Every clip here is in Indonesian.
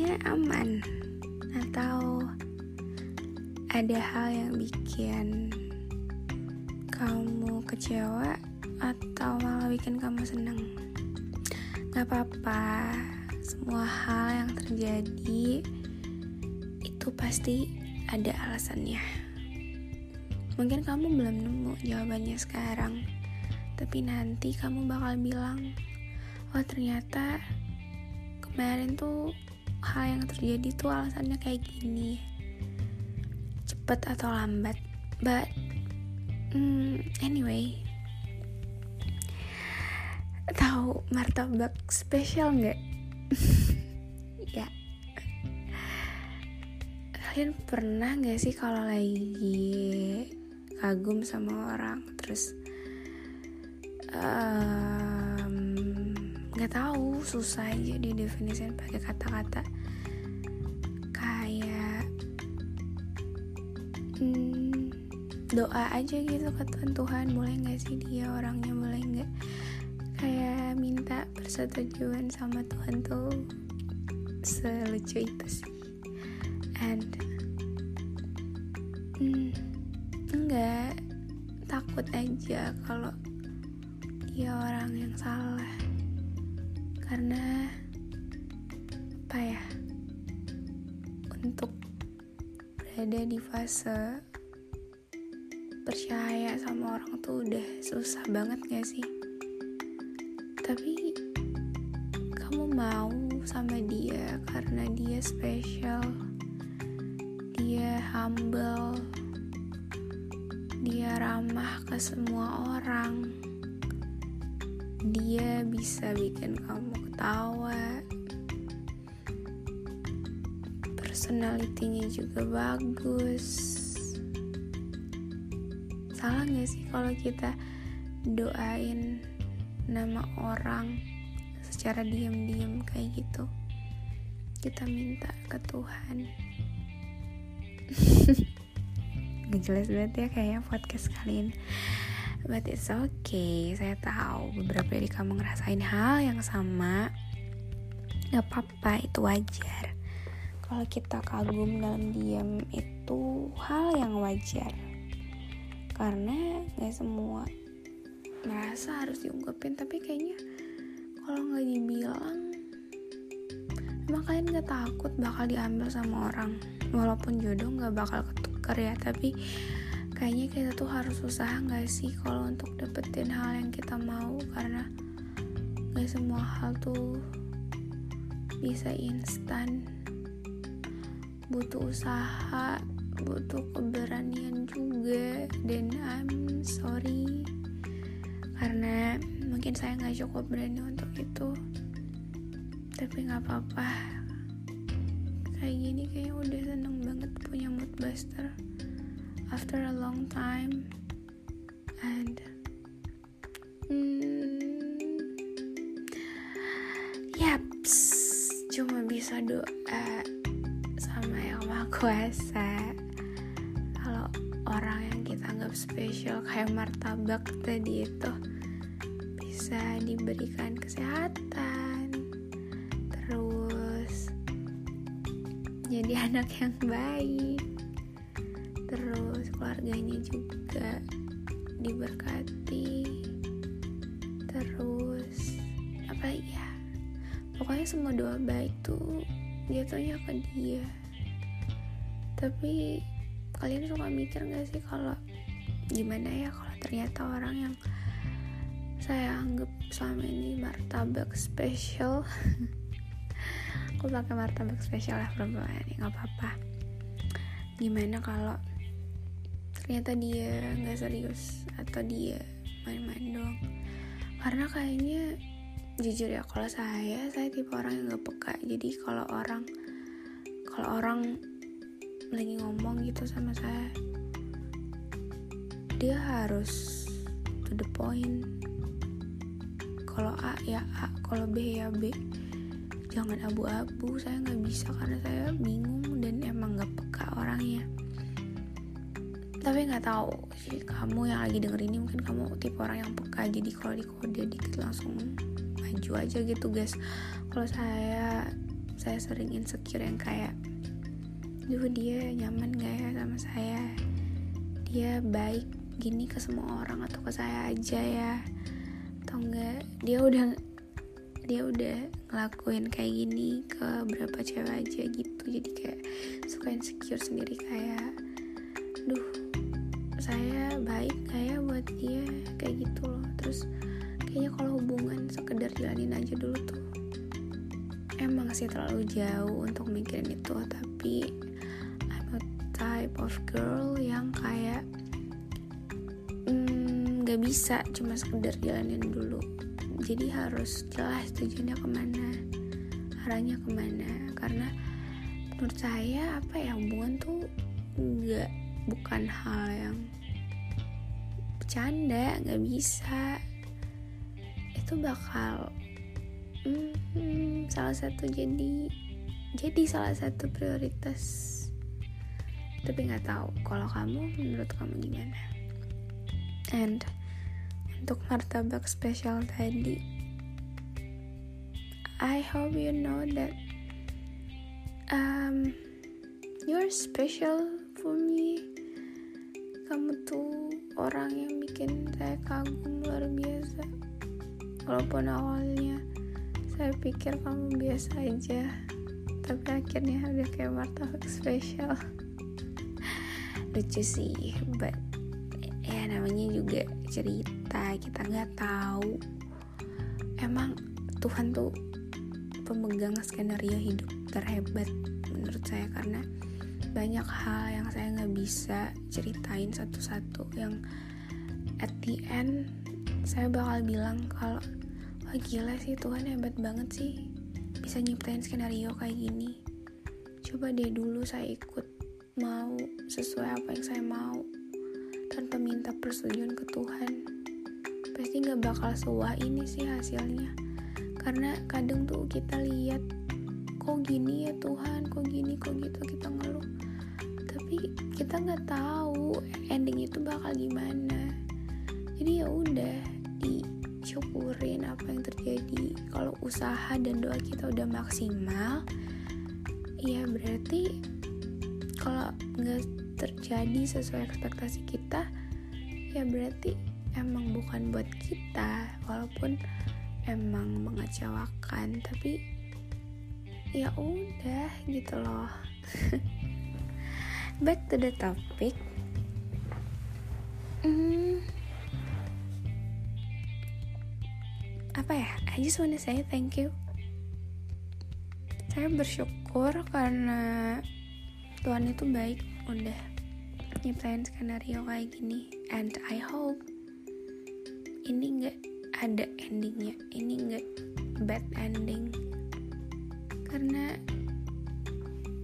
Harinya aman? Atau ada hal yang bikin kamu kecewa atau malah bikin kamu seneng? Gak apa-apa Semua hal yang terjadi Itu pasti ada alasannya Mungkin kamu belum nemu jawabannya sekarang, tapi nanti kamu bakal bilang, "Oh, ternyata kemarin tuh hal yang terjadi tuh alasannya kayak gini." Cepet atau lambat, but hmm, anyway, tahu martabak spesial nggak? ya, kalian pernah nggak sih kalau lagi kagum sama orang terus nggak tahu susah aja didefinisikan pakai kata-kata. Kayak hmm, doa aja gitu ke Tuhan. Tuhan boleh nggak sih dia orangnya boleh nggak? Kayak minta persetujuan sama Tuhan tuh selucu itu sih. And hmm, enggak takut aja kalau dia orang yang salah karena apa ya untuk berada di fase percaya sama orang tuh udah susah banget gak sih? Tapi kamu mau sama dia karena dia spesial dia humble dia ramah ke semua orang dia bisa bikin kamu ketawa. Personalitinya juga bagus. Salah gak sih kalau kita doain nama orang secara diam-diam kayak gitu. Kita minta ke Tuhan. Gak jelas banget ya kayaknya podcast kali ini but it's okay. Saya tahu beberapa dari kamu ngerasain hal yang sama. Gak apa-apa itu wajar. Kalau kita kagum dalam diam itu hal yang wajar. Karena gak semua merasa harus diungkapin tapi kayaknya kalau nggak dibilang emang kalian gak takut bakal diambil sama orang. Walaupun jodoh nggak bakal ketukar ya tapi kayaknya kita tuh harus usaha nggak sih kalau untuk dapetin hal yang kita mau? Karena nggak semua hal tuh bisa instan. Butuh usaha butuh keberanian juga. Dan I'm sorry. Karena mungkin saya nggak cukup berani untuk itu. Tapi nggak apa-apa. Kayak gini kayaknya udah seneng banget punya mood buster after a long time and hmm, yaps cuma bisa doa sama yang maha kuasa. Kalau orang yang kita anggap spesial kayak martabak tadi itu bisa diberikan kesehatan. Terus jadi anak yang baik terus keluarganya juga diberkati. Terus apa ya? Pokoknya semua doa baik tuh jatuhnya ke dia. Tapi kalian suka mikir gak sih kalau gimana ya kalau ternyata orang yang saya anggap selama ini martabak spesial aku pakai martabak spesial lah perempuan nggak apa-apa. Gimana kalau ternyata dia nggak serius. Atau dia main-main doang. Karena kayaknya jujur ya kalau saya saya tipe orang yang nggak peka. Jadi kalau orang kalau orang lagi ngomong gitu sama saya dia harus to the point. Kalau A ya A. Kalau B ya B. Jangan abu-abu. Saya nggak bisa karena saya bingung dan emang nggak peka orangnya tapi nggak tahu. Sih kamu yang lagi denger ini mungkin kamu tipe orang yang peka. Jadi kalau di kode dikit langsung maju aja gitu guys. Kalau saya saya sering insecure yang kayak duh dia nyaman gak ya sama saya? Dia baik gini ke semua orang atau ke saya aja ya? Atau enggak dia udah dia udah ngelakuin kayak gini ke berapa cewek aja gitu. Jadi kayak suka insecure sendiri kayak duh saya baik kayak buat dia kayak gitu loh. Terus kayaknya kalau hubungan sekedar jalanin aja dulu tuh emang sih terlalu jauh untuk mikirin itu. Tapi I'm a type of girl yang kayak nggak bisa cuma sekedar jalanin dulu. Jadi harus jelas tujuannya ke mana arahnya ke mana. Karena menurut saya apa ya hubungan tuh nggak bukan hal yang bercanda nggak bisa itu bakal hmm, salah satu jadi jadi salah satu prioritas tapi nggak tahu kalau kamu menurut kamu gimana and untuk martabak spesial tadi. I hope you know that um, you're special for me. Kamu tuh orang yang bikin saya kagum luar biasa. Walaupun awalnya saya pikir kamu biasa aja, tapi akhirnya udah kayak martabak spesial. Lucu sih, but ya namanya juga cerita kita nggak tahu emang Tuhan tuh pemegang skenario hidup terhebat menurut saya karena banyak hal yang saya nggak bisa ceritain satu-satu yang at the end saya bakal bilang kalau wah gila sih Tuhan hebat banget sih bisa nyiptain skenario kayak gini. Coba deh dulu saya ikut mau sesuai apa yang saya mau. Tanpa minta persetujuan ke Tuhan. Pasti nggak bakal sewah ini sih hasilnya. Karena kadang tuh kita lihat kok gini ya Tuhan? Kok gini? Kok gitu? Kita ngeluh kita nggak tahu ending itu bakal gimana. Jadi ya udah disyukurin apa yang terjadi. Kalau usaha dan doa kita udah maksimal ya berarti kalau nggak terjadi sesuai ekspektasi kita ya berarti emang bukan buat kita walaupun emang mengecewakan. Tapi ya udah gitu loh back to the topic. Hmm, apa ya? I just wanna say thank you. Saya bersyukur karena Tuhan itu baik udah nyiptain skenario kayak gini. And I hope ini nggak ada endingnya. Ini nggak bad ending. Karena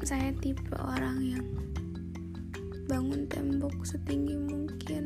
saya tipe orang yang bangun tembok setinggi mungkin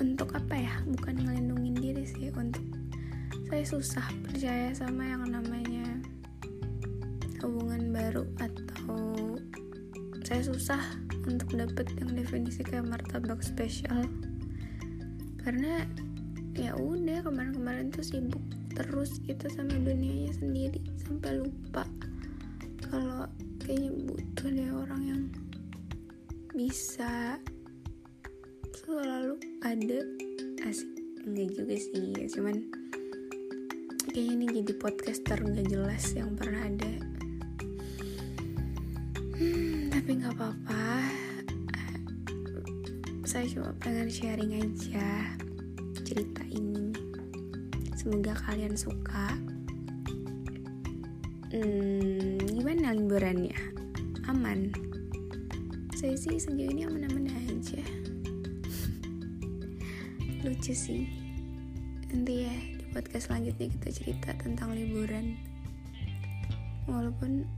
untuk apa ya? Bukan ngelindungin diri sih untuk saya susah percaya sama yang namanya hubungan baru atau saya susah untuk dapet yang definisi kayak martabak spesial. Karena ya udah kemarin-kemarin tuh sibuk terus gitu sama dunianya sendiri sampai lupa kalau kayaknya butuh deh orang yang bisa. Selalu ada. Asik. Enggak juga sih ya cuman kayaknya ini jadi podcaster nggak jelas yang pernah ada. Hmm, tapi nggak apa-apa. Saya cuma pengen sharing aja cerita ini. Semoga kalian suka. Hmm, gimana liburannya aman saya sih sejauh ini aman-aman aja. Lucu sih. Nanti ya di podcast selanjutnya kita cerita tentang liburan. Walaupun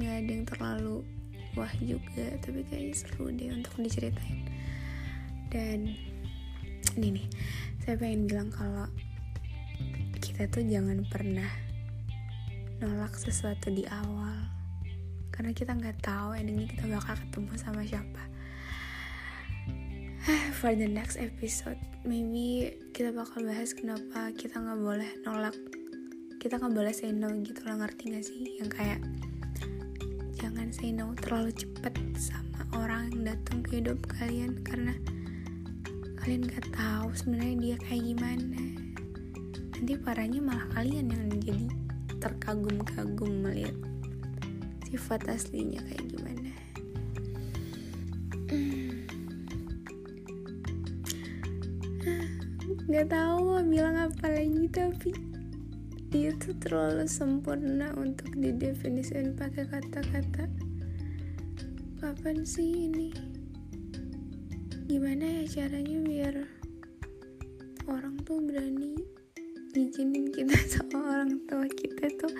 nggak ada yang terlalu wah juga tapi kayaknya seru deh untuk diceritain. Dan ini nih saya pengen bilang kalau kita tuh jangan pernah nolak sesuatu di awal karena kita nggak tahu endingnya kita bakal ketemu sama siapa. For the next episode maybe kita bakal bahas kenapa kita nggak boleh nolak. Kita nggak boleh say no gitu lah ngerti gak sih? Yang kayak jangan say no terlalu cepet sama orang yang datang ke hidup kalian. Karena kalian gak tahu sebenarnya dia kayak gimana. Nanti parahnya malah kalian yang jadi terkagum-kagum melihat sifat aslinya kayak gimana? Nggak tahu mau bilang apa lagi tapi dia tuh terlalu sempurna untuk didefinisikan pakai kata-kata. Kapan sih ini? Gimana ya caranya biar orang tuh berani izinin kita sama orang tua kita tuh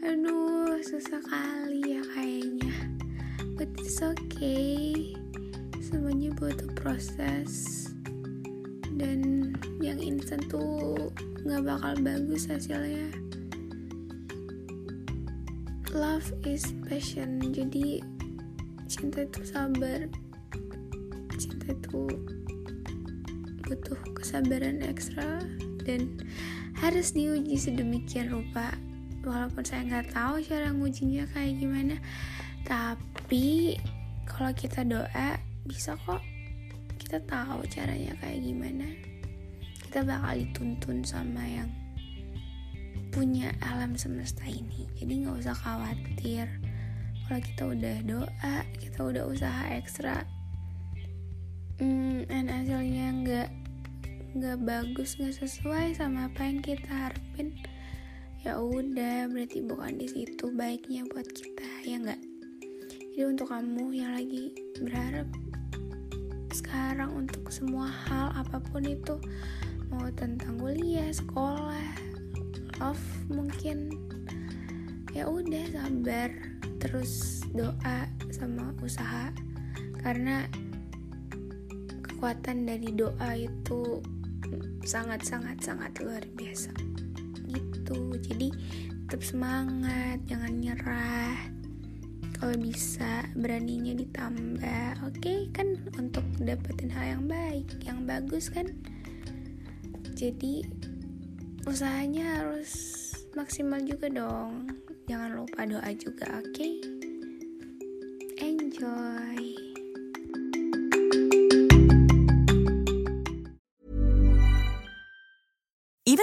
aduh susah kali ya kayaknya. But it's okay. Semuanya butuh proses. Dan yang instan tuh nggak bakal bagus hasilnya. Love is passion. Jadi cinta itu sabar. Itu butuh kesabaran ekstra. Dan harus diuji sedemikian rupa walaupun saya nggak tahu cara ngujinya kayak gimana tapi kalau kita doa bisa kok. Kita tahu caranya kayak gimana. Kita bakal dituntun sama yang punya alam semesta ini. Jadi nggak usah khawatir. Kalau kita udah doa kita udah usaha ekstra hmm, dan hasilnya nggak nggak bagus nggak sesuai sama apa yang kita harapin ya udah berarti bukan di situ baiknya buat kita ya nggak? Jadi untuk kamu yang lagi berharap sekarang untuk semua hal apa pun itu mau tentang kuliah sekolah love mungkin ya udah sabar terus doa sama usaha. Karena kekuatan dari doa itu sangat sangat sangat luar biasa gitu. Jadi tetap semangat jangan nyerah. Kalau bisa beraninya ditambah. Oke okay, kan untuk dapetin hal yang baik yang bagus kan? Jadi usahanya harus maksimal juga dong. Jangan lupa doa juga oke? Okay? enjoy